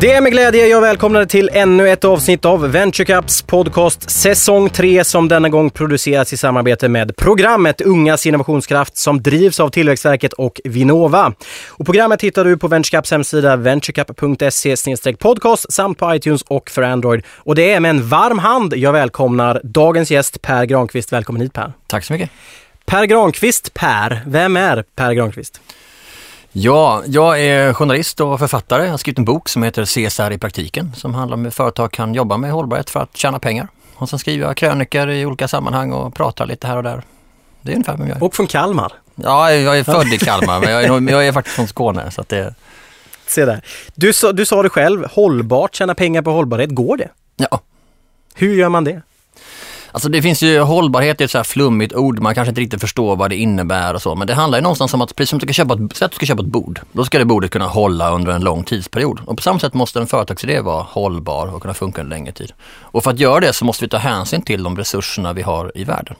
Det är med glädje jag välkomnar till ännu ett avsnitt av VentureCups podcast säsong 3 som denna gång produceras i samarbete med programmet Ungas innovationskraft som drivs av Tillväxtverket och Vinnova. Och programmet hittar du på VentureCups hemsida venturecup.se podcast samt på iTunes och för Android. Och det är med en varm hand jag välkomnar dagens gäst Per Granqvist. Välkommen hit Per. Tack så mycket. Per Granqvist, Per. Vem är Per Granqvist? Ja, jag är journalist och författare. Jag har skrivit en bok som heter CSR i praktiken som handlar om hur företag kan jobba med hållbarhet för att tjäna pengar. Och sen skriver jag krönikor i olika sammanhang och pratar lite här och där. Det är ungefär vem jag är. Och från Kalmar. Ja, jag är född i Kalmar men jag är, jag är faktiskt från Skåne. Så det... Se där. Du, sa, du sa det själv, hållbart, tjäna pengar på hållbarhet, går det? Ja. Hur gör man det? Alltså det finns ju hållbarhet i ett så här flummigt ord, man kanske inte riktigt förstår vad det innebär och så. Men det handlar ju någonstans om att precis som du ska köpa ett, säg att du ska köpa ett bord, då ska det bordet kunna hålla under en lång tidsperiod. Och på samma sätt måste en företagsidé vara hållbar och kunna funka under längre tid. Och för att göra det så måste vi ta hänsyn till de resurserna vi har i världen.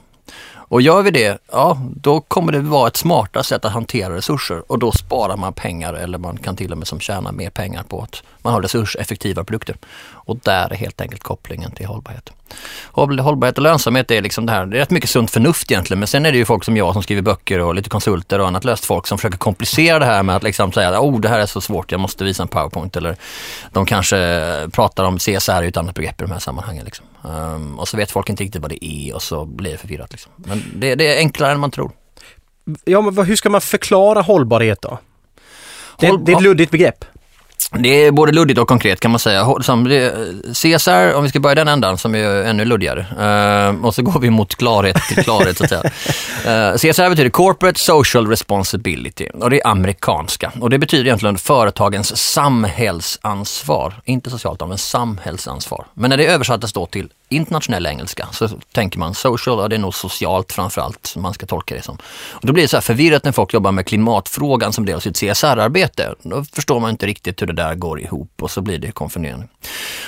Och gör vi det, ja då kommer det vara ett smartare sätt att hantera resurser och då sparar man pengar eller man kan till och med som tjäna mer pengar på att man har resurseffektiva produkter. Och där är helt enkelt kopplingen till hållbarhet. Hållbarhet och lönsamhet är liksom det här, det är rätt mycket sunt förnuft egentligen men sen är det ju folk som jag som skriver böcker och lite konsulter och annat löst folk som försöker komplicera det här med att liksom säga oh det här är så svårt, jag måste visa en powerpoint eller de kanske pratar om CSR i ett annat begrepp i de här sammanhangen. Liksom. Um, och så vet folk inte riktigt vad det är och så blir det förvirrat. Liksom. Men det, det är enklare än man tror. Ja, men hur ska man förklara hållbarhet då? Det, det är ett luddigt begrepp. Det är både luddigt och konkret kan man säga. CSR, om vi ska börja den ändan, som är ännu luddigare. Uh, och så går vi mot klarhet till klarhet så att säga. Uh, eh, CSR betyder Corporate Social Responsibility och det är amerikanska. Och det betyder egentligen företagens samhällsansvar. Inte socialt, men samhällsansvar. Men när det översattes då till internationell engelska så tänker man social, ja det är nog socialt framförallt man ska tolka det som. Och då blir det så här förvirrat när folk jobbar med klimatfrågan som del av sitt CSR-arbete. Då förstår man inte riktigt hur det där går ihop och så blir det konfunderande.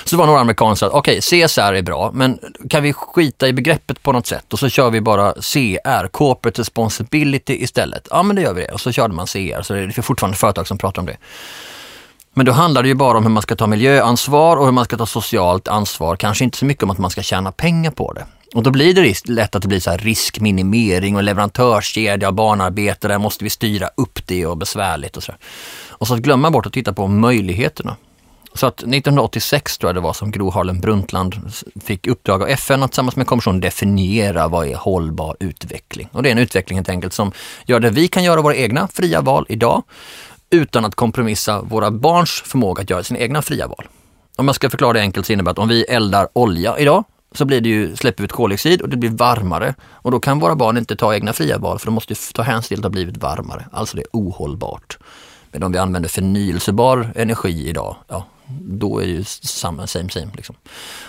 Så det var några amerikaner som sa, okej okay, CSR är bra, men kan vi skita i begreppet på något sätt och så kör vi bara CR, Corporate Responsibility istället. Ja men det gör vi det och så körde man CR, så det är fortfarande företag som pratar om det. Men då handlar det ju bara om hur man ska ta miljöansvar och hur man ska ta socialt ansvar. Kanske inte så mycket om att man ska tjäna pengar på det. Och då blir det lätt att det blir så här riskminimering och leverantörskedja och barnarbete. Där måste vi styra upp det och besvärligt och så. Och så att glömma bort att titta på möjligheterna. Så att 1986 tror jag det var som Gro Harlem Brundtland fick uppdrag av FN att tillsammans med kommissionen definiera vad är hållbar utveckling. Och det är en utveckling helt enkelt som gör det vi kan göra våra egna fria val idag utan att kompromissa våra barns förmåga att göra sina egna fria val. Om jag ska förklara det enkelt så innebär det att om vi eldar olja idag så blir det ju, släpper vi ut koldioxid och det blir varmare. Och då kan våra barn inte ta egna fria val för de måste ta hänsyn till att det har blivit varmare. Alltså det är ohållbart. Men om vi använder förnyelsebar energi idag, ja, då är det ju samma, same same. Liksom.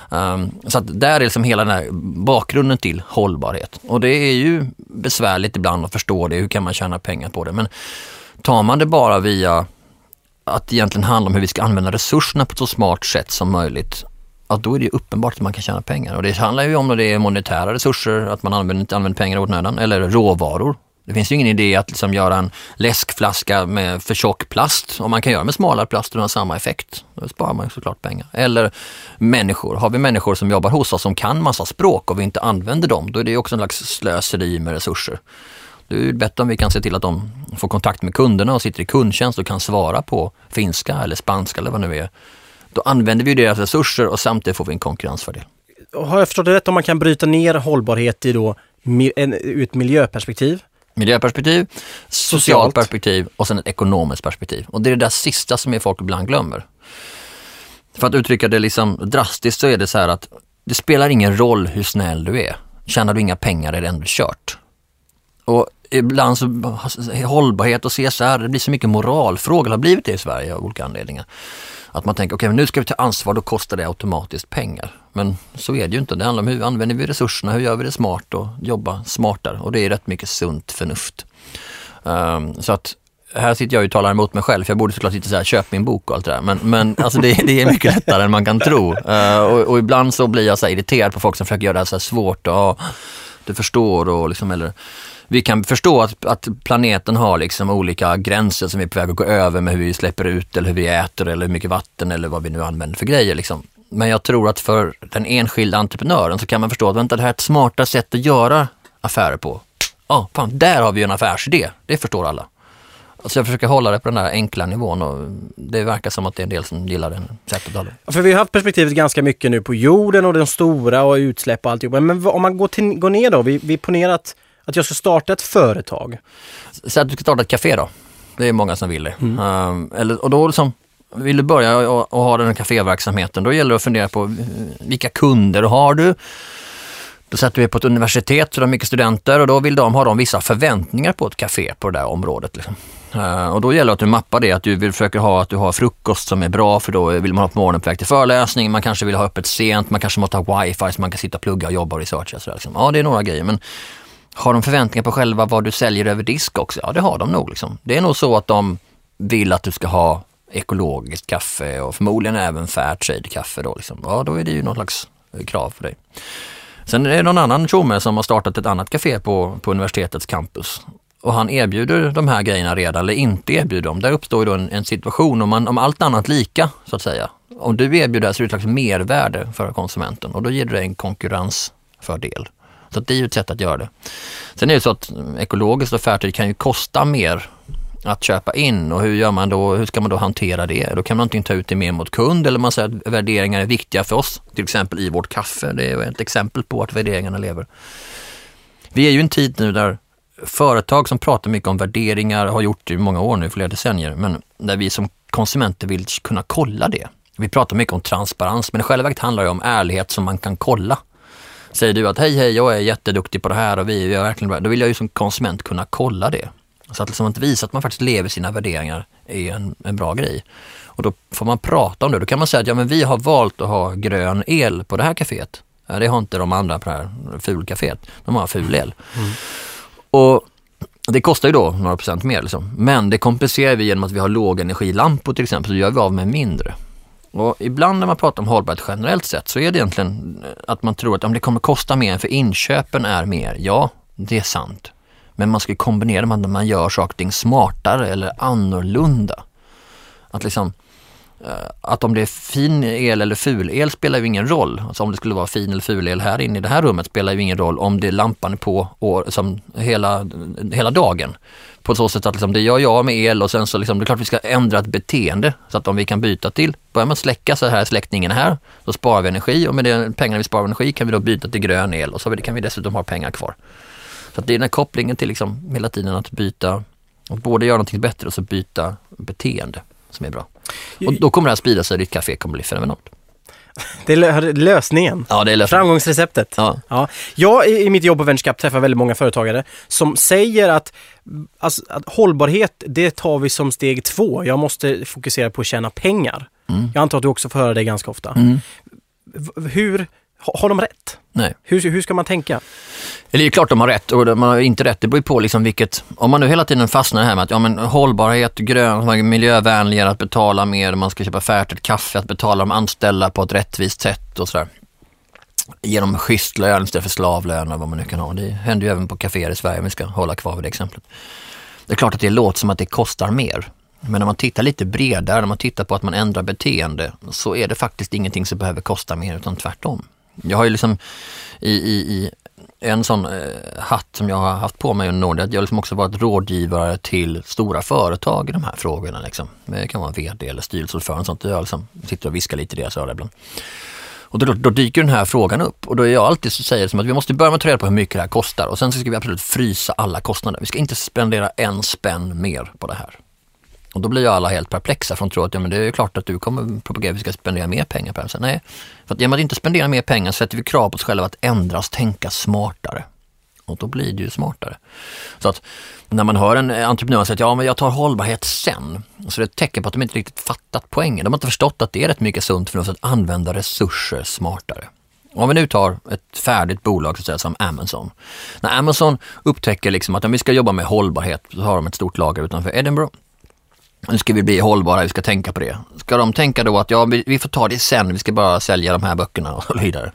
Um, så att där är liksom hela den här bakgrunden till hållbarhet. Och det är ju besvärligt ibland att förstå det, hur kan man tjäna pengar på det. Men tar man det bara via att det egentligen handlar om hur vi ska använda resurserna på ett så smart sätt som möjligt, ja, då är det uppenbart att man kan tjäna pengar. Och det handlar ju om att det är monetära resurser, att man använder, inte använder pengar i onödan, eller råvaror. Det finns ju ingen idé att liksom göra en läskflaska med för tjock plast. Om man kan göra med smalare plast och har samma effekt, då sparar man såklart pengar. Eller människor. Har vi människor som jobbar hos oss som kan massa språk och vi inte använder dem, då är det också en slags slöseri med resurser. Det är bättre om vi kan se till att de får kontakt med kunderna och sitter i kundtjänst och kan svara på finska eller spanska eller vad det nu är. Då använder vi deras resurser och samtidigt får vi en konkurrensfördel. Har jag förstått det rätt om man kan bryta ner hållbarhet i då, ur ett miljöperspektiv? Miljöperspektiv, socialt, socialt perspektiv och sen ett ekonomiskt perspektiv. Och det är det där sista som folk ibland glömmer. För att uttrycka det liksom drastiskt så är det så här att det spelar ingen roll hur snäll du är. Tjänar du inga pengar är det ändå kört. Och ibland så hållbarhet och CSR, det blir så mycket moralfrågor, har blivit det i Sverige av olika anledningar. Att man tänker, okej okay, nu ska vi ta ansvar, då kostar det automatiskt pengar. Men så är det ju inte, det handlar om hur använder vi resurserna, hur gör vi det smart och jobba smartare och det är rätt mycket sunt förnuft. Um, så att här sitter jag och talar emot mig själv, för jag borde såklart inte säga köp min bok och allt det där. Men, men alltså det, det är mycket lättare än man kan tro. Uh, och, och, ibland så blir jag så irriterad på folk som försöker göra det här så svårt. Och, du förstår och liksom, eller vi kan förstå att, att planeten har liksom olika gränser som vi är på väg att gå över med hur vi släpper ut eller hur vi äter eller hur mycket vatten eller vad vi nu använder för grejer. Liksom. Men jag tror att för den enskilda entreprenören så kan man förstå att vänta, det här är ett smartare sätt att göra affärer på. Ja, oh, fan, där har vi en affärsidé. Det förstår alla. Så jag försöker hålla det på den där enkla nivån och det verkar som att det är en del som gillar det sättet att För vi har haft perspektivet ganska mycket nu på jorden och de stora och utsläpp och alltihopa. Men om man går, till, går ner då, vi, vi ponerar att, att jag ska starta ett företag. Säg att du ska starta ett café då. Det är många som vill det. Mm. Um, eller, och då liksom, vill du börja och, och ha den här kaféverksamheten, då gäller det att fundera på vilka kunder har du? Då sätter vi på ett universitet så de har mycket studenter och då vill de ha de vissa förväntningar på ett café på det där området. Liksom. Eh, och då gäller det att du mappar det, att du vill försöka ha att du har frukost som är bra för då vill man ha på morgonen på väg till föreläsning, man kanske vill ha öppet sent, man kanske måste ha wifi så man kan sitta och plugga och jobba och researcha. Så liksom. Ja, det är några grejer men har de förväntningar på själva vad du säljer över disk också? Ja, det har de nog. Liksom. Det är nog så att de vill att du ska ha ekologiskt kaffe och förmodligen även Fairtrade kaffe då. Liksom. Ja, då är det ju något slags eh, krav för dig. Sen är det någon annan tjomme som har startat ett annat café på, på universitetets campus och han erbjuder de här grejerna redan eller inte erbjuder dem. Där uppstår ju då en, en situation om, man, om allt annat lika så att säga. Om du erbjuder så är det ett slags mervärde för konsumenten och då ger du en konkurrensfördel. Så det är ju ett sätt att göra det. Sen är det så att ekologiskt och färdigt kan ju kosta mer att köpa in och hur gör man då, hur ska man då hantera det? Då kan man antingen ta ut det mer mot kund eller man säger att värderingar är viktiga för oss, till exempel i vårt kaffe. Det är ett exempel på att värderingarna lever. Vi är ju i en tid nu där företag som pratar mycket om värderingar, har gjort det i många år nu, flera decennier, men där vi som konsumenter vill kunna kolla det. Vi pratar mycket om transparens, men i själva verket handlar det om ärlighet som man kan kolla. Säger du att hej, hej, jag är jätteduktig på det här och vi, vi är verkligen bra, då vill jag ju som konsument kunna kolla det. Så att liksom att visa att man faktiskt lever sina värderingar är en, en bra grej. Och då får man prata om det. Då kan man säga att ja, men vi har valt att ha grön el på det här kaféet. Det har inte de andra på det här fulkaféet. De har ful el. Mm. Och det kostar ju då några procent mer liksom. Men det kompenserar vi genom att vi har lågenergilampor till exempel, så gör vi av med mindre. Och ibland när man pratar om hållbarhet generellt sett så är det egentligen eh, att man tror att om det kommer kosta mer för inköpen är mer. Ja, det är sant. Men man ska kombinera det med att man gör saker och ting smartare eller annorlunda. Att liksom Eh, att om det är fin el eller ful el spelar ju ingen roll. Alltså om det skulle vara fin eller ful el här inne i det här rummet spelar ju ingen roll om det är lampan är på och, som hela, hela dagen. På så sätt att liksom, det gör jag med el och sen så liksom, det är klart vi ska ändra ett beteende. Så att om vi kan byta till, börjar man släcka så här är släckningen här, då sparar vi energi och med de pengarna vi sparar energi kan vi då byta till grön el och så kan vi dessutom ha pengar kvar. Så att det är den här kopplingen till liksom hela tiden att byta, att både göra någonting bättre och så byta beteende som är bra. Och då kommer det här sprida sig ditt café kommer bli fenomenalt. Det är lösningen. Ja, det är lösningen. Framgångsreceptet. Ja. Ja. Jag i, mitt jobb på Venturecap träffar väldigt många företagare som säger att, alltså, att hållbarhet, det tar vi som steg två. Jag måste fokusera på att tjäna pengar. Mm. Jag antar att du också får höra det ganska ofta. Mm. Hur, har de rätt? Nej. Hur, hur ska man tänka? Eller det är klart de har rätt och de har inte rätt. Det beror på liksom vilket, om man nu hela tiden fastnar här med att ja, men hållbarhet, grön, miljövänligare, att betala mer, man ska köpa färdigt kaffe, att betala de anställda på ett rättvist sätt och sådär. Genom schysst lön istället för slavlön och vad man nu kan ha. Det händer ju även på kaféer i Sverige om vi ska hålla kvar vid det exemplet. Det är klart att det låter som att det kostar mer. Men när man tittar lite bredare, när man tittar på att man ändrar beteende, så är det faktiskt ingenting som behöver kosta mer utan tvärtom. Jag har ju liksom i, i, i en sån eh, hatt som jag har haft på mig under åren, att jag liksom också varit rådgivare till stora företag i de här frågorna. Liksom. Det kan vara VD eller styrelseordförande och sånt. Jag liksom sitter och viskar lite i deras öra ibland. Och då, då, dyker den här frågan upp och då är jag alltid så säger som att vi måste börja med att ta reda på hur mycket det här kostar och sen så ska vi absolut frysa alla kostnader. Vi ska inte spendera en spänn mer på det här. Och då blir ju alla helt perplexa för de tror att ja, men det är klart att du kommer propagera att vi ska spendera mer pengar på det. Nej, för att genom att inte spendera mer pengar sätter vi krav på oss själva att ändras, tänka smartare. Och då blir det ju smartare. Så att när man hör en entreprenör säga att ja, men jag tar hållbarhet sen, så det är ett tecken på att de inte riktigt fattat poängen. De har inte förstått att det är rätt mycket sunt förnuft att använda resurser smartare. Om vi nu tar ett färdigt bolag så att säga, som Amazon. När Amazon upptäcker liksom att om vi ska jobba med hållbarhet så har de ett stort lager utanför Edinburgh nu ska vi bli hållbara, vi ska tänka på det. Ska de tänka då att ja, vi får ta det sen, vi ska bara sälja de här böckerna och så vidare.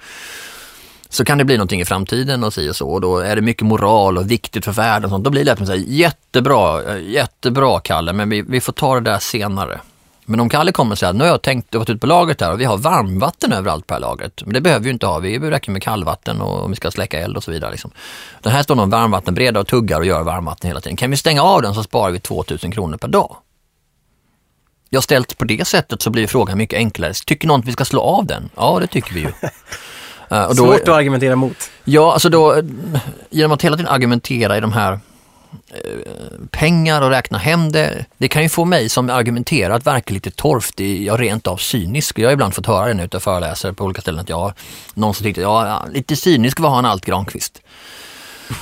så kan det bli någonting i framtiden och si och så. Och då är det mycket moral och viktigt för världen och sånt. Då blir det lätt att säga jättebra, jättebra Kalle, men vi, vi får ta det där senare. Men om Kalle kommer och säger, nu har jag tänkt, och varit ute på lagret här och vi har varmvatten överallt på det här lagret. Men det behöver vi ju inte ha, vi räcker med kallvatten och om vi ska släcka eld och så vidare. Liksom. Den här står någon varmvattenberedare och tuggar och gör varmvatten hela tiden. Kan vi stänga av den så sparar vi 2000 kronor per dag. Jag ställt på det sättet så blir frågan mycket enklare. Tycker någon att vi ska slå av den? Ja, det tycker vi ju. Uh, då, Svårt att argumentera mot. Ja, alltså då, genom att hela tiden argumentera i de här eh, pengar och räkna hem det. Det kan ju få mig som argumenterar att verka lite torftig, ja rent av cynisk. Jag har ibland fått höra det nu utav föreläsare på olika ställen att jag, någon som tyckte, ja lite cynisk var han allt Granqvist.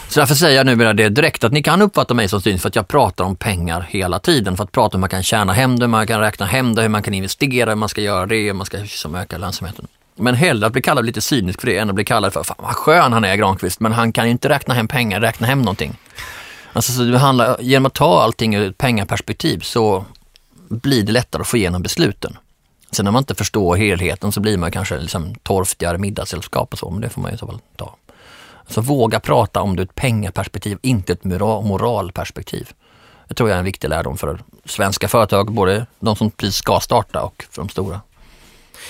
Så därför säger jag nu det direkt att ni kan uppfatta mig som cynisk för att jag pratar om pengar hela tiden. För att prata om hur man kan tjäna hem det, hur man kan räkna hem det, hur man kan investera, hur man ska göra det, hur man ska liksom öka lönsamheten. Men hellre att bli kallad lite cynisk för det än att bli kallad för, fan vad skön han är Granqvist, men han kan ju inte räkna hem pengar, räkna hem någonting. Alltså så det handlar, genom att ta allting ur ett pengaperspektiv så blir det lättare att få igenom besluten. Sen när man inte förstår helheten så blir man kanske liksom torftigare middagssällskap och så, men det får man ju i så fall ta. Så våga prata om det ur ett pengaperspektiv, inte ett moralperspektiv. Det tror jag är en viktig lärdom för svenska företag, både de som precis ska starta och för de stora.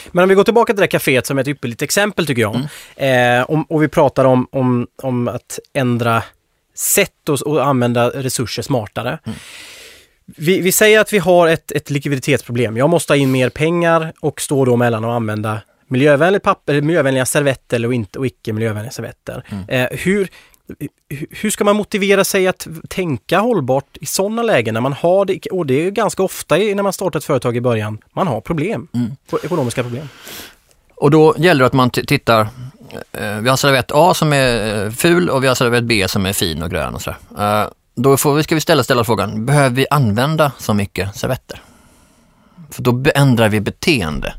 Men om vi går tillbaka till det kaféet som är ett ypperligt exempel tycker jag. Mm. Eh, om, och vi pratar om, om, om att ändra sätt och, och använda resurser smartare. Mm. Vi, vi, säger att vi har ett, ett likviditetsproblem. Jag måste ha in mer pengar och står då mellan att använda miljövänligt papper, miljövänliga servetter och, inte, och icke miljövänliga servetter. Mm. Eh, hur, hur ska man motivera sig att tänka hållbart i sådana lägen när man har det, och det är ganska ofta när man startar ett företag i början, man har problem, mm. ekonomiska problem. Och då gäller det att man tittar, eh, vi har servett A som är eh, ful och vi har servett B som är fin och grön och sådär. Eh, då får vi, ska vi ställa, ställa frågan, behöver vi använda så mycket servetter? För då ändrar vi beteende.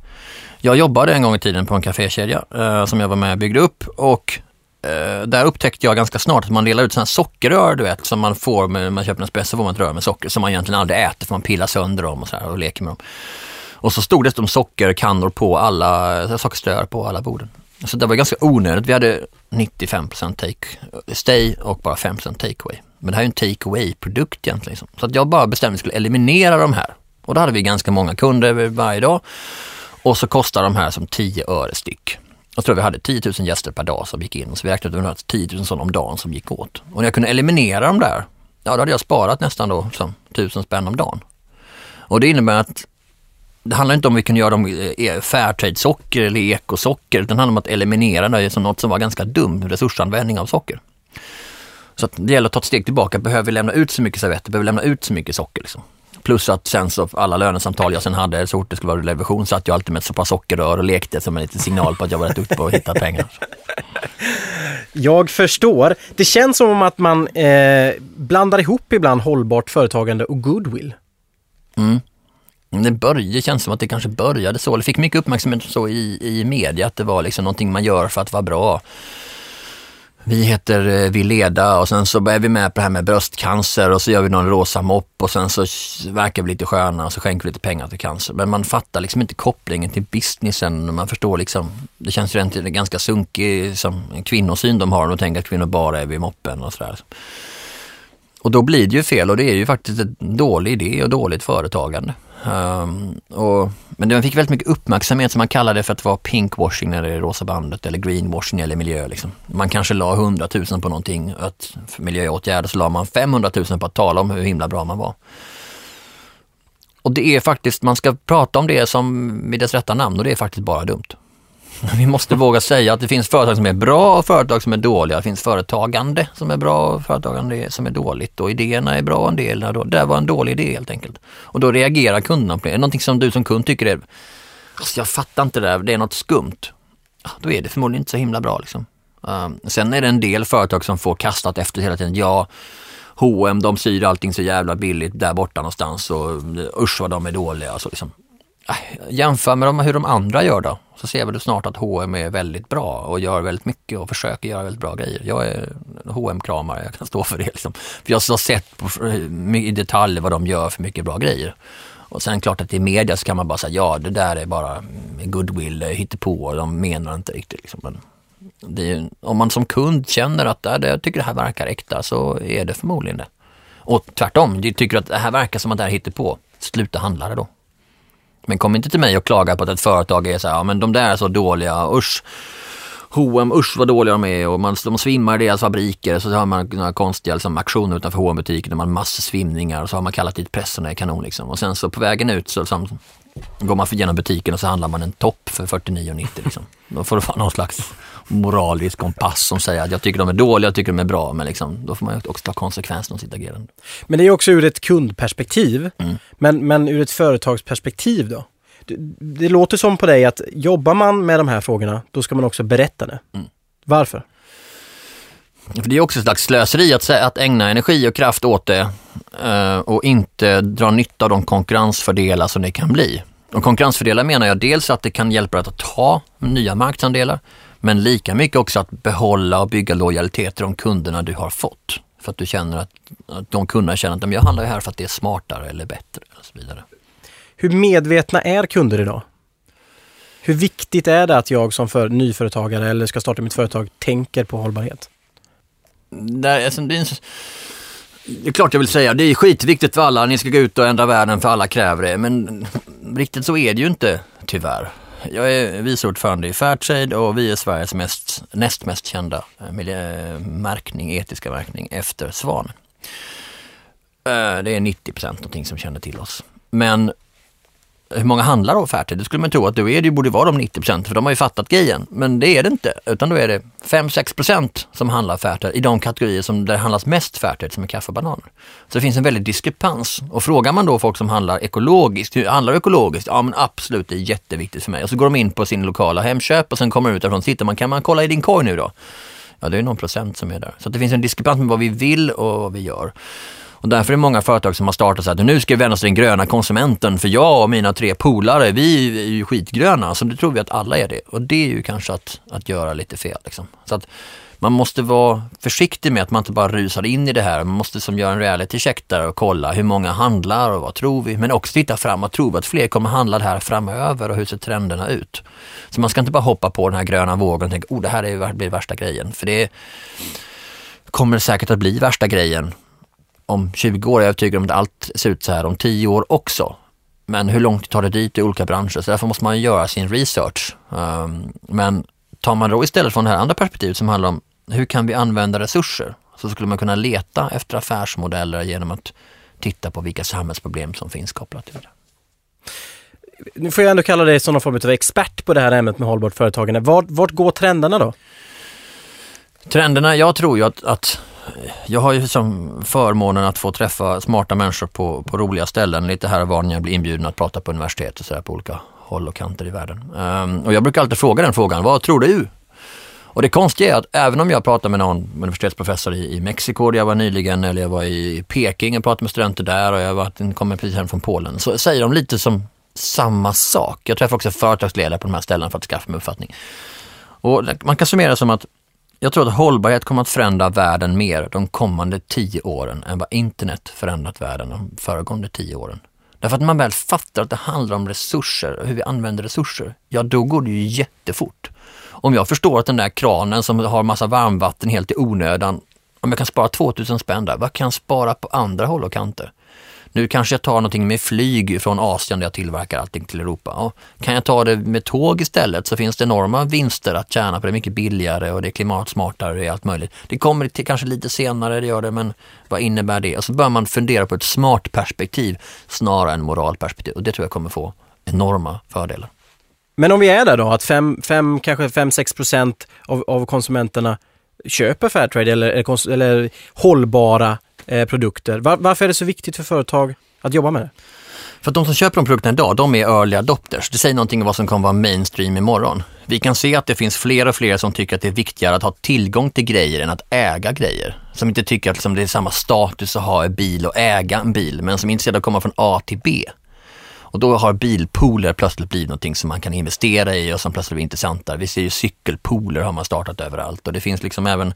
Jag jobbade en gång i tiden på en kafékedja eh, som jag var med och byggde upp och eh, där upptäckte jag ganska snart att man delar ut sådana sockerrör du vet som man får när man köper en espresso får man ett rör med socker som man egentligen aldrig äter för man pillar sönder dem och, så här, och leker med dem. Och så stod det dessutom sockerkannor på alla, eh, sockerströar på alla borden. Så det var ganska onödigt. Vi hade 95 take eh, stay och bara 5 take away. Men det här är ju en take away produkt egentligen. Liksom. Så att jag bara bestämde att vi skulle eliminera de här. Och då hade vi ganska många kunder varje dag. Och så kostar de här som 10 öre styck. Jag tror vi hade 10 000 gäster per dag som gick in och så vi räknade ut att vi hade 10 000 sådana om dagen som gick åt. Och när jag kunde eliminera de där, ja då hade jag sparat nästan då liksom, som 1000 spänn om dagen. Och det innebär att det handlar inte om vi kunde göra dem Fairtrade-socker eller ekosocker, utan det handlar om att eliminera det som något som var ganska dum resursanvändning av socker. Så att det gäller att ta ett steg tillbaka, behöver vi lämna ut så mycket servetter, behöver vi lämna ut så mycket socker? Liksom. Plus att sen så alla lönesamtal jag sen hade så fort det skulle vara revision satt jag alltid med ett så pass sockerrör och lekte som en liten signal på att jag var rätt duktig på att hitta pengar. Jag förstår. Det känns som att man eh, blandar ihop ibland hållbart företagande och goodwill. Mm. Det, började, det känns som att det kanske började så, eller fick mycket uppmärksamhet så i, i media, att det var liksom någonting man gör för att vara bra vi heter eh, Vi Vileda och sen så är vi med på det här med bröstcancer och så gör vi någon rosa mopp och sen så verkar vi lite sköna och så skänker vi lite pengar till cancer. Men man fattar liksom inte kopplingen till businessen. Man förstår liksom, det känns ju rent ganska sunkig som kvinnosyn de har. De tänker att kvinnor bara är vid moppen och sådär. Och då blir det ju fel och det är ju faktiskt en dålig idé och dåligt företagande. Um, och, men den fick väldigt mycket uppmärksamhet som man kallade det för att vara pinkwashing när det är rosa bandet eller greenwashing eller miljö. Liksom. Man kanske la 100 000 på någonting, att för miljöåtgärder så la man 500 000 på att tala om hur himla bra man var. Och det är faktiskt, man ska prata om det som med dess rätta namn och det är faktiskt bara dumt. Vi måste våga säga att det finns företag som är bra och företag som är dåliga. Det finns företagande som är bra och företagande som är dåligt och idéerna är bra en del är Det var en dålig idé helt enkelt. Och då reagerar kunderna på det. Är det någonting som du som kund tycker är, alltså jag fattar inte det där, det är något skumt. Då är det förmodligen inte så himla bra liksom. Um, sen är det en del företag som får kastat efter hela tiden. Ja, H&M de syr allting så jävla billigt där borta någonstans och usch vad de är dåliga. Alltså, liksom. Äh, jämför med dem, hur de andra gör då så ser vi snart att H&M är väldigt bra och gör väldigt mycket och försöker göra väldigt bra grejer. Jag är hm kramare jag kan stå för det. Liksom. För jag har sett på, eh, i detalj vad de gör för mycket bra grejer. Och sen klart att i media så kan man bara säga ja det där är bara goodwill, eh, på och de menar inte riktigt. Liksom. Men det, om man som kund känner att äh, jag tycker det här verkar äkta så är det förmodligen det. Och tvärtom, du tycker att det här verkar som att det här hittar på. sluta handla det då. Men kom inte till mig och klaga på att ett företag är så här, ja men de där är så dåliga, usch. H&M, usch vad dåliga de är och man, de svimmar i deras fabriker. Så har man några konstiga liksom, aktioner utanför hm butiken där man har massor svimningar och så har man kallat dit pressen och är kanon liksom. Och sen så på vägen ut så liksom, går man genom butiken och så handlar man en topp för 49,90 liksom. Då får du vara någon slags moralisk kompass som säger att jag tycker de är dåliga, jag tycker de är bra, men liksom, då får man också ta konsekvenserna av sitt agerande. Men det är också ur ett kundperspektiv. Mm. Men, men ur ett företagsperspektiv då? Det, det, låter som på dig att jobbar man med de här frågorna, då ska man också berätta det. Mm. Varför? För det är också ett slags slöseri att, att ägna energi och kraft åt det eh, och inte dra nytta av de konkurrensfördelar som det kan bli. Och konkurrensfördelar menar jag dels att det kan hjälpa dig att ta nya marknadsandelar, men lika mycket också att behålla och bygga lojalitet till de kunderna du har fått. För att du känner att, att de kunderna känner att jag handlar här för att det är smartare eller bättre. Och så vidare. Hur medvetna är kunder idag? Hur viktigt är det att jag som för nyföretagare eller ska starta mitt företag tänker på hållbarhet? Det, alltså, det, är, det är klart jag vill säga, det är skitviktigt för alla, ni ska gå ut och ändra världen för alla kräver det. Men riktigt så är det ju inte, tyvärr. Jag är vice ordförande i Fairtrade och vi är Sveriges mest, näst mest kända eh, miljömärkning, eh, etiska märkning efter Svan. Eh, det är 90 procent någonting som känner till oss. Men hur många handlar då Fairtrade? Det skulle man tro att då är det, borde vara de 90 procent för de har ju fattat grejen. Men det är det inte, utan då är det 5-6 procent som handlar Fairtrade i de kategorier som där det handlas mest Fairtrade som är kaffe och bananer. Så det finns en väldig diskrepans. Och frågar man då folk som handlar ekologiskt, hur handlar ekologiskt? Ja men absolut, det är jätteviktigt för mig. Och så går de in på sin lokala Hemköp och sen kommer de ut därifrån, sitter man, kan man kolla i din korg nu då? Ja, det är någon procent som är där. Så det finns en diskrepans med vad vi vill och vad vi gör. Och därför är det många företag som har startat så att nu ska vi vända oss till den gröna konsumenten för jag och mina tre polare, vi är ju skitgröna, så det tror vi att alla är det. Och det är ju kanske att, att göra lite fel. Liksom. Så att man måste vara försiktig med att man inte bara rusar in i det här. Man måste som göra en reality check där och kolla hur många handlar och vad tror vi? Men också titta framåt, Tror vi att fler kommer handla det här framöver och hur ser trenderna ut? Så man ska inte bara hoppa på den här gröna vågen och tänka, oh det här är, blir värsta grejen. För det kommer säkert att bli värsta grejen om 20 år är jag övertygad om att allt ser ut så här om 10 år också. Men hur långt tar det dit i olika branscher? Så därför måste man göra sin research. Um, men tar man då istället från det här andra perspektivet som handlar om hur kan vi använda resurser? Så skulle man kunna leta efter affärsmodeller genom att titta på vilka samhällsproblem som finns kopplat till det. Nu får jag ändå kalla dig som någon form av expert på det här ämnet med hållbart företagande. Vart, vart går trenderna då? Trenderna, jag tror ju att, att jag har ju som förmånen att få träffa smarta människor på, på roliga ställen lite här och var när jag blir inbjuden att prata på universitet och sådär på olika håll och kanter i världen. Um, och jag brukar alltid fråga den frågan, vad tror du? Och det konstiga är att även om jag pratar med någon universitetsprofessor i, i Mexiko där jag var nyligen eller jag var i Peking och pratade med studenter där och jag var, kommer precis hem från Polen så säger de lite som samma sak. Jag träffar också företagsledare på de här ställena för att skaffa mig uppfattning. Och man kan summera som att jag tror att hållbarhet kommer att förändra världen mer de kommande tio åren än vad internet förändrat världen de föregående tio åren. Därför att när man väl fattar att det handlar om resurser och hur vi använder resurser, ja då går det ju jättefort. Om jag förstår att den där kranen som har massa varmvatten helt i onödan, om jag kan spara 2000 spänn där, vad kan jag spara på andra håll och kanter? Nu kanske jag tar någonting med flyg från Asien där jag tillverkar allting till Europa. Ja, kan jag ta det med tåg istället så finns det enorma vinster att tjäna på det. är mycket billigare och det är klimatsmartare och allt möjligt. Det kommer till kanske lite senare, det gör det, men vad innebär det? Och så bör man fundera på ett smart perspektiv snarare än moralperspektiv och det tror jag kommer få enorma fördelar. Men om vi är där då, att 5, kanske 5-6 procent av, av konsumenterna köper Fairtrade eller, eller hållbara eh, produkter. Var, varför är det så viktigt för företag att jobba med det? För att de som köper de produkterna idag, de är early adopters. Det säger någonting om vad som kommer vara mainstream imorgon. Vi kan se att det finns fler och fler som tycker att det är viktigare att ha tillgång till grejer än att äga grejer. Som inte tycker att liksom det är samma status att ha en bil och äga en bil, men som är intresserade av att komma från A till B. Och då har bilpooler plötsligt blivit någonting som man kan investera i och som plötsligt blir intressantare. Vi ser ju cykelpooler har man startat överallt och det finns liksom även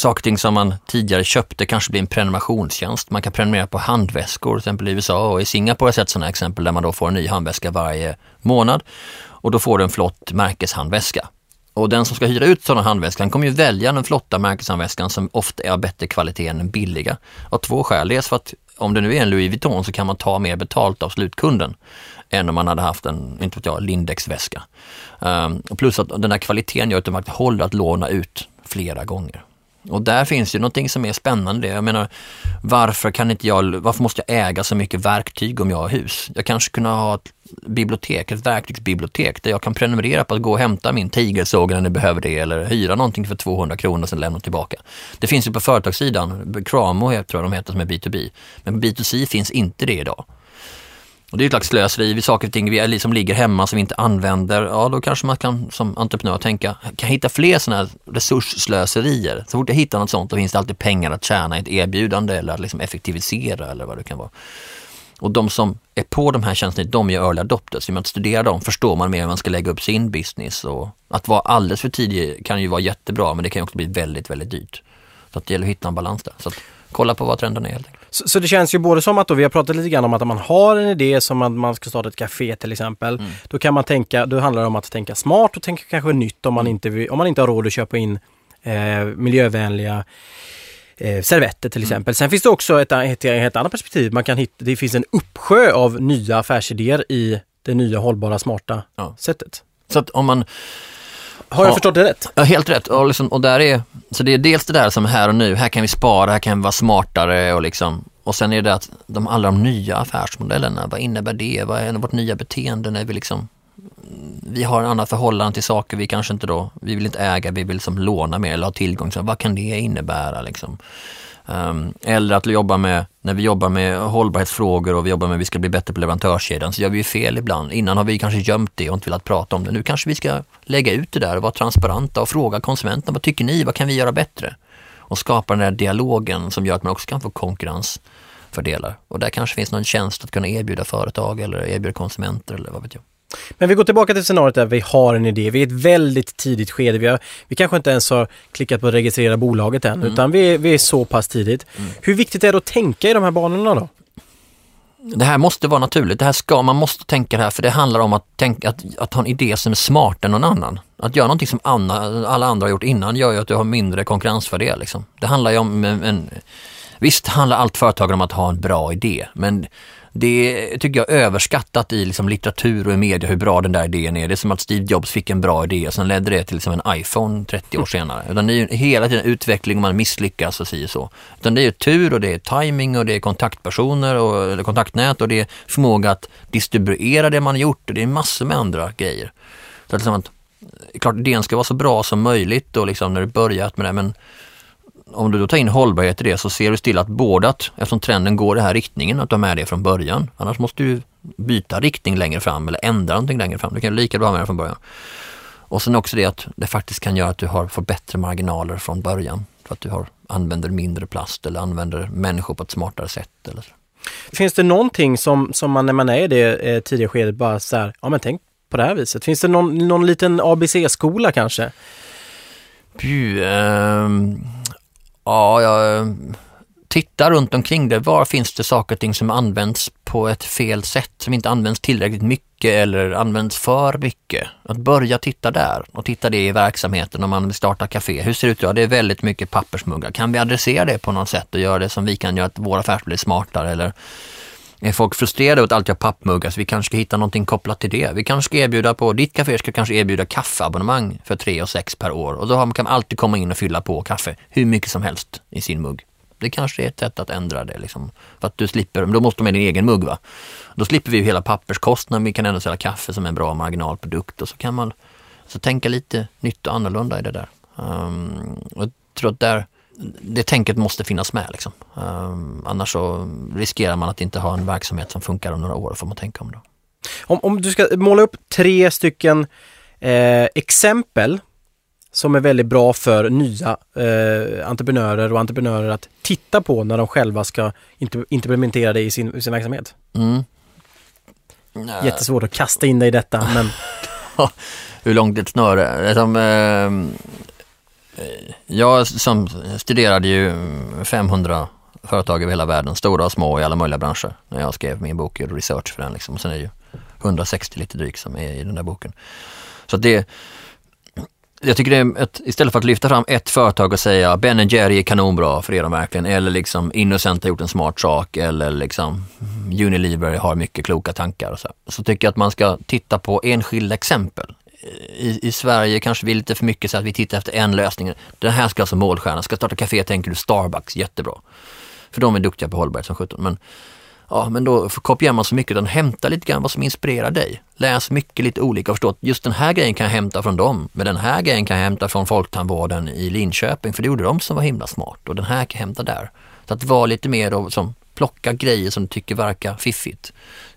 saker och ting som man tidigare köpte kanske blir en prenumerationstjänst. Man kan prenumerera på handväskor, till exempel i USA och i Singapore har jag sett sådana exempel där man då får en ny handväska varje månad och då får du en flott märkeshandväska. Och den som ska hyra ut sådana handväskan kommer ju välja den flotta märkeshandväskan som ofta är av bättre kvalitet än den billiga. Av två skäl. Dels för att om det nu är en Louis Vuitton så kan man ta mer betalt av slutkunden än om man hade haft en, inte vet jag, Lindex-väska. Um, plus att den här kvaliteten gör att de faktiskt håller att låna ut flera gånger. Och där finns ju någonting som är spännande. Jag menar, varför kan inte jag, varför måste jag äga så mycket verktyg om jag har hus? Jag kanske kunde ha ett bibliotek, ett verktygsbibliotek där jag kan prenumerera på att gå och hämta min tigersåg när ni behöver det eller hyra någonting för 200 kronor och sen lämna tillbaka. Det finns ju på företagssidan, Cramo tror jag de heter som är B2B, men på B2C finns inte det idag. Och det är ett slags slöseri, vi saker och ting vi som ligger hemma som vi inte använder, ja då kanske man kan som entreprenör tänka, kan jag hitta fler sådana här resursslöserier? Så fort jag hittar något sånt då finns det alltid pengar att tjäna i ett erbjudande eller att liksom effektivisera eller vad det kan vara. Och de som är på de här tjänsterna, de är early adopters. Genom att studera dem förstår man mer hur man ska lägga upp sin business och att vara alldeles för tidig kan ju vara jättebra men det kan också bli väldigt, väldigt dyrt. Så att det gäller att hitta en balans där. Så att, kolla på vad trenden är helt enkelt. Så, så, det känns ju både som att då, vi har pratat lite grann om att om man har en idé som att man ska starta ett café till exempel. Mm. Då kan man tänka, då handlar det om att tänka smart och tänka kanske nytt om man mm. inte, om man inte har råd att köpa in eh, miljövänliga eh, servetter till mm. exempel. Mm. Sen finns det också ett, ett, ett annat perspektiv. Man kan hitta, det finns en uppsjö av nya affärsidéer i det nya hållbara smarta ja. sättet. Så att om man har jag ja, förstått det rätt? Ja, helt rätt. Och, liksom, och där är, så det är dels det där som här och nu, här kan vi spara, här kan vi vara smartare och liksom och sen är det att de, alla de nya affärsmodellerna, vad innebär det? Vad är vårt nya beteende när vi liksom vi har en annat förhållande till saker vi kanske inte då, vi vill inte äga, vi vill liksom låna mer eller ha tillgång till. Vad kan det innebära liksom? Um, eller att jobba med, när vi jobbar med hållbarhetsfrågor och vi jobbar med att vi ska bli bättre på leverantörskedjan så gör vi fel ibland. Innan har vi kanske gömt det och inte velat prata om det. Nu kanske vi ska lägga ut det där och vara transparenta och fråga konsumenterna, vad tycker ni, vad kan vi göra bättre? Och skapa den där dialogen som gör att man också kan få konkurrensfördelar. Och där kanske finns någon tjänst att kunna erbjuda företag eller erbjuda konsumenter eller vad vet jag. Men vi går tillbaka till scenariot där vi har en idé. Vi är i ett väldigt tidigt skede. Vi, har, vi kanske inte ens har klickat på att registrera bolaget än, mm. utan vi, vi är så pass tidigt. Mm. Hur viktigt är det att tänka i de här banorna då? Det här måste vara naturligt. Det här ska, man måste tänka det här för det handlar om att, tänka, att, att ha en idé som är smartare än någon annan. Att göra någonting som Anna, alla andra har gjort innan gör ju att du har mindre konkurrensfördel. Liksom. Det handlar ju om en, en Visst handlar allt företag om att ha en bra idé, men det tycker jag är överskattat i liksom litteratur och i media hur bra den där idén är. Det är som att Steve Jobs fick en bra idé och sen ledde det till liksom en iPhone 30 år senare. Utan det är ju hela tiden utveckling och man misslyckas och si och så. Utan det är tur och det är timing och det är kontaktpersoner och eller kontaktnät och det är förmåga att distribuera det man har gjort och det är massor med andra grejer. Så att, liksom att, klart idén ska vara så bra som möjligt och liksom när du börjat med det men om du då tar in hållbarhet i det så ser du till att både att, eftersom trenden går i den här riktningen, att du har med det från början. Annars måste du byta riktning längre fram eller ändra någonting längre fram. Du kan lika bra ha med det från början. Och sen också det att det faktiskt kan göra att du har, får bättre marginaler från början. För att du har, använder mindre plast eller använder människor på ett smartare sätt. Eller så. Finns det någonting som, som man när man är i det eh, tidiga skedet bara så här, ja men tänk på det här viset. Finns det någon, någon liten ABC-skola kanske? Puh, um Ja, jag eh, tittar runt omkring det. Var finns det saker och ting som används på ett fel sätt, som inte används tillräckligt mycket eller används för mycket? Att börja titta där och titta det i verksamheten om man vill starta café. Hur ser det ut idag? Det är väldigt mycket pappersmuggar. Kan vi adressera det på något sätt och göra det som vi kan göra att vår affär blir smartare eller är folk frustrerade över att alltid ha pappmuggar så vi kanske ska hitta någonting kopplat till det. Vi kanske ska erbjuda på, ditt café ska kanske erbjuda kaffeabonnemang för 3 och 6 per år och då kan man alltid komma in och fylla på kaffe hur mycket som helst i sin mugg. Det kanske är ett sätt att ändra det liksom. För att du slipper, då måste du med din egen mugg va. Då slipper vi hela papperskostnaden, vi kan ändå sälja kaffe som en bra marginalprodukt och så kan man så tänka lite nytt och annorlunda i det där. Um, och jag tror att där det tänket måste finnas med. Liksom. Um, annars så riskerar man att inte ha en verksamhet som funkar om några år, får man tänka om. Då. Om, om du ska måla upp tre stycken eh, exempel som är väldigt bra för nya eh, entreprenörer och entreprenörer att titta på när de själva ska implementera det i sin, i sin verksamhet. Mm. Jättesvårt att kasta in dig i detta men... Hur långt ett snöre? Som, eh, Eh, jag som studerade ju mm, 500 företag över hela världen, stora och små i alla möjliga branscher när jag skrev min bok, och research för den liksom. Och sen är det ju 160 lite drygt som är i den där boken. Så det, jag tycker det är ett, istället för att lyfta fram ett företag och säga Ben Jerry är kanonbra för er verkligen, eller liksom Innocent har gjort en smart sak, eller liksom Unilever har mycket kloka tankar och så. Så tycker jag att man ska titta på enskilda exempel. I, I Sverige kanske vi är lite för mycket så att vi tittar efter en lösning. Den här ska alltså målstjärna, ska starta café tänker du Starbucks, jättebra. För de är duktiga på hållbarhet som sjutton. Men Ja, men då kopierar man så mycket, utan hämta lite grann vad som inspirerar dig. Läs mycket lite olika och förstå att just den här grejen kan jag hämta från dem, men den här grejen kan jag hämta från Folktandvården i Linköping, för det gjorde de som var himla smart och den här kan jag hämta där. Så att vara lite mer då, som plocka grejer som du tycker verkar fiffigt.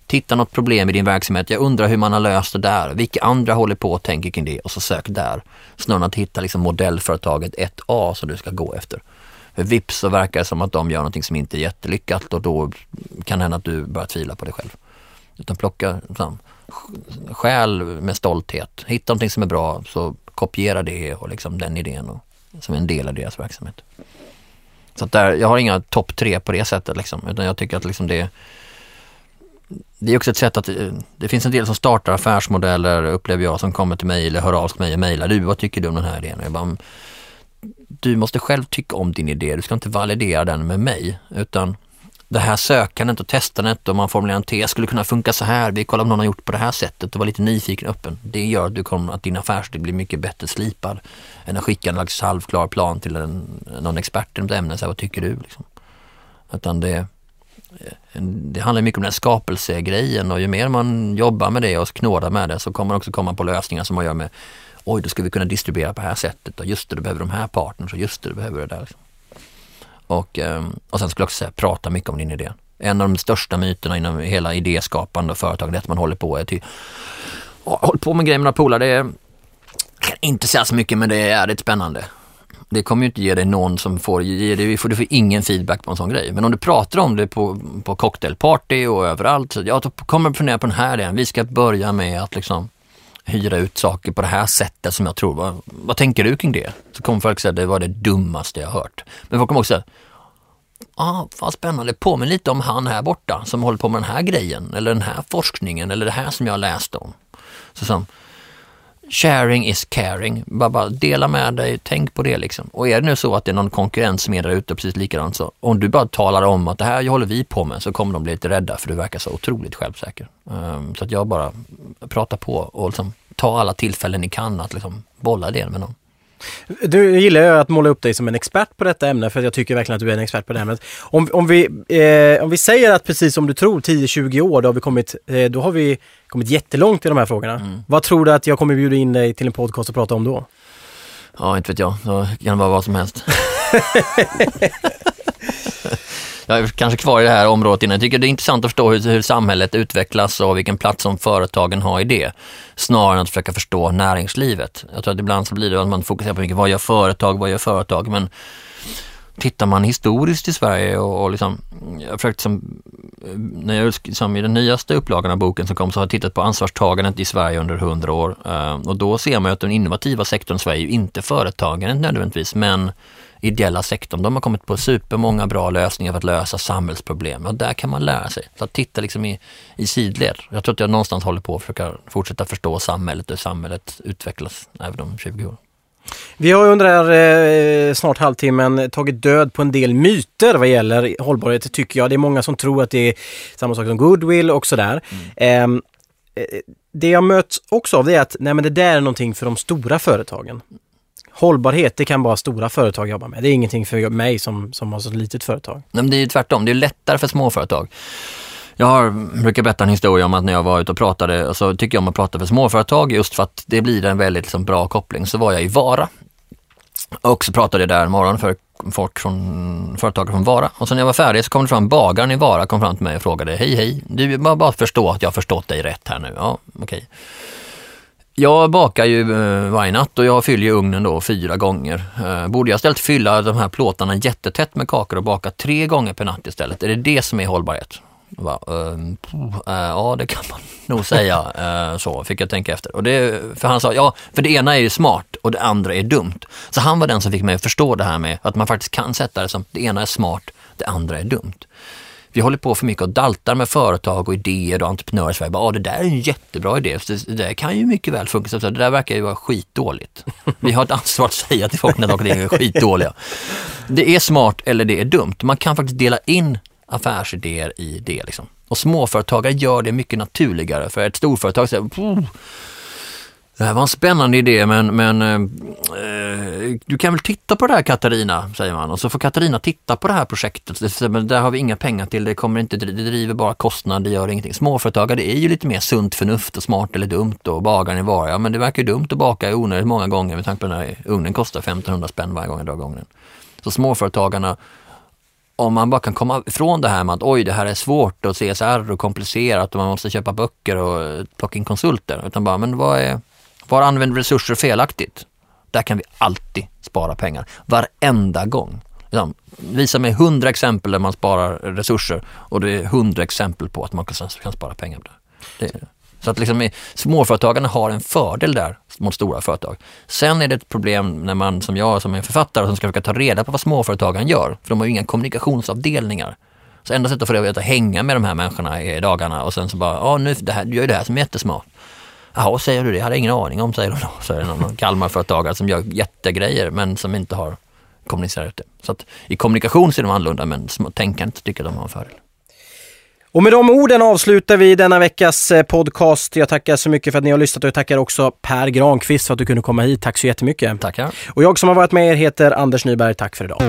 Titta något problem i din verksamhet, jag undrar hur man har löst det där, vilka andra håller på och tänker kring det och så sök där. Snarare än att hitta liksom modellföretaget 1A som du ska gå efter. För vips så verkar det som att de gör någonting som inte är jättelyckat och då kan det hända att du börjar tvivla på dig själv. Utan plocka, fram, skäl med stolthet. Hitta någonting som är bra så kopiera det och liksom den idén och, som en del av deras verksamhet. Så att där, jag har inga topp tre på det sättet liksom, utan jag tycker att liksom det det är också ett sätt att, eh, det finns en del som startar affärsmodeller upplever jag som kommer till mig eller hör av sig till mig och mejlar. Du, vad tycker du om den här idén? Jag bara, mm, du måste själv tycka om din idé, du ska inte validera den med mig. Utan det här sökandet och testandet och man formulerar en tes skulle kunna funka så här, vi kollar om någon har gjort på det här sättet och var lite nyfiken och öppen. Det gör att, du kommer, att din affärsidé blir mycket bättre slipad än att skicka en halvklar plan till en, någon expert inom ett ämne, så här, vad tycker du? Liksom. Utan det, det handlar mycket om den här skapelsegrejen och ju mer man jobbar med det och knådar med det så kommer man också komma på lösningar som man gör med oj då ska vi kunna distribuera på det här sättet och just det, du behöver de här partners och just det, du behöver det där. Och, ehm, och sen skulle jag också säga, prata mycket om din idé. En av de största myterna inom hela idéskapande och företagande är att man håller på, är till, håller på med grejer med några polare, det är, jag kan inte säga så mycket men det är jävligt spännande. Det kommer ju inte ge dig någon som får, ge dig, du får ingen feedback på en sån grej. Men om du pratar om det på, på cocktailparty och överallt, så jag kommer fundera på den här idén. Vi ska börja med att liksom hyra ut saker på det här sättet som jag tror, vad, vad tänker du kring det? Så kommer folk säga, det var det dummaste jag hört. Men folk kommer också säga, ah, vad spännande, påminn lite om han här borta som håller på med den här grejen eller den här forskningen eller det här som jag läste om. Så som, sharing is caring. Bara, bara dela med dig, tänk på det liksom. Och är det nu så att det är någon konkurrent som är där ute precis likadant så om du bara talar om att det här håller vi på med så kommer de bli lite rädda för du verkar så otroligt självsäker. Um, så att jag bara pratar på och liksom ta alla tillfällen ni kan att liksom bolla det med någon. Du gillar ju att måla upp dig som en expert på detta ämne för jag tycker verkligen att du är en expert på det ämnet. Om, om, vi, eh, om vi säger att precis som du tror 10-20 år, då har vi kommit, eh, då har vi kommit jättelångt i de här frågorna. Mm. Vad tror du att jag kommer bjuda in dig till en podcast och prata om då? Ja, inte vet jag. Det kan vara vad som helst. jag är kanske kvar i det här området innan. Jag tycker det är intressant att förstå hur, hur samhället utvecklas och vilken plats som företagen har i det. Snarare än att försöka förstå näringslivet. Jag tror att ibland så blir det att man fokuserar på mycket, vad gör företag, vad gör företag? Men tittar man historiskt i Sverige och, och liksom, jag försökt som, när jag, som i den nyaste upplagan av boken som kom så har jag tittat på ansvarstagandet i Sverige under hundra år eh, och då ser man att den innovativa sektorn i Sverige är ju inte företagandet nödvändigtvis men ideella sektorn. De har kommit på supermånga bra lösningar för att lösa samhällsproblem och där kan man lära sig. Så att titta liksom i, i sidled. Jag tror att jag någonstans håller på att försöka fortsätta förstå samhället och samhället utvecklas även om 20 år. Vi har under den här eh, snart halvtimmen tagit död på en del myter vad gäller hållbarhet tycker jag. Det är många som tror att det är samma sak som goodwill och sådär. Mm. Ehm, eh, det jag möts också av det är att nej men det där är någonting för de stora företagen. Hållbarhet, det kan bara stora företag jobba med. Det är ingenting för mig som, som har så litet företag. Nej, men det är ju tvärtom, det är lättare för småföretag. Jag har, brukar berätta en historia om att när jag var ute och pratade, så tycker jag om att prata för småföretag just för att det blir en väldigt liksom, bra koppling. Så var jag i Vara och så pratade jag där en morgon för folk från företagare från Vara. Och sen när jag var färdig så kom det fram bagaren i Vara kom fram till mig och frågade Hej hej, du bara, bara förstå att jag har förstått dig rätt här nu. Ja, okej. Okay. Jag bakar ju eh, varje natt och jag fyller ju ugnen då fyra gånger. Eh, borde jag istället fylla de här plåtarna jättetätt med kakor och baka tre gånger per natt istället? Är det det som är hållbarhet? Bara, ehm, eh, ja, det kan man nog säga. Så fick jag tänka efter. Och det, för han sa, ja, för det ena är ju smart och det andra är dumt. Så han var den som fick mig att förstå det här med att man faktiskt kan sätta det som, det ena är smart, det andra är dumt. Vi håller på för mycket och daltar med företag och idéer och entreprenörer i Sverige. Ja, det där är en jättebra idé. Det, det där kan ju mycket väl funka. Så det där verkar ju vara skitdåligt. Vi har ett ansvar att säga till folk när saker är skitdåliga. Det är smart eller det är dumt. Man kan faktiskt dela in affärsidéer i det. Liksom. Och småföretagare gör det mycket naturligare. För ett storföretag säger det här var en spännande idé men, men eh, eh, du kan väl titta på det här Katarina, säger man. Och så får Katarina titta på det här projektet. Det, men där har vi inga pengar till, det kommer inte, det driver bara kostnader, det gör ingenting. Småföretagare det är ju lite mer sunt förnuft och smart eller dumt och bagaren i vara. Ja men det verkar ju dumt att baka i onödigt många gånger med tanke på den här ugnen kostar 1500 spänn varje gång jag drar igång den. Så småföretagarna om man bara kan komma ifrån det här med att oj det här är svårt och CSR och komplicerat och man måste köpa böcker och plocka in konsulter. Utan bara, men vad är, var använder resurser felaktigt? Där kan vi alltid spara pengar, varenda gång. Liksom, visa mig hundra exempel där man sparar resurser och det är hundra exempel på att man kan spara pengar. Det, så att liksom, småföretagarna har en fördel där mot stora företag. Sen är det ett problem när man som jag som är författare som ska försöka ta reda på vad småföretagen gör, för de har ju inga kommunikationsavdelningar. Så enda sättet att få det är att hänga med de här människorna i dagarna och sen så bara, ja nu, det här, du gör ju det här som är jättesmart. Jaha, säger du det? Jag hade ingen aning om, säger de då. Så är det någon Kalmarföretagare som gör jättegrejer men som inte har kommunicerat ut det. Så att i kommunikation ser de annorlunda men tänkandet tycker de har en fördel. Och med de orden avslutar vi denna veckas eh, podcast. Jag tackar så mycket för att ni har lyssnat och jag tackar också Per Granqvist för att du kunde komma hit. Tack så jättemycket. Tackar. Och jag som har varit med er heter Anders Nyberg. Tack för idag.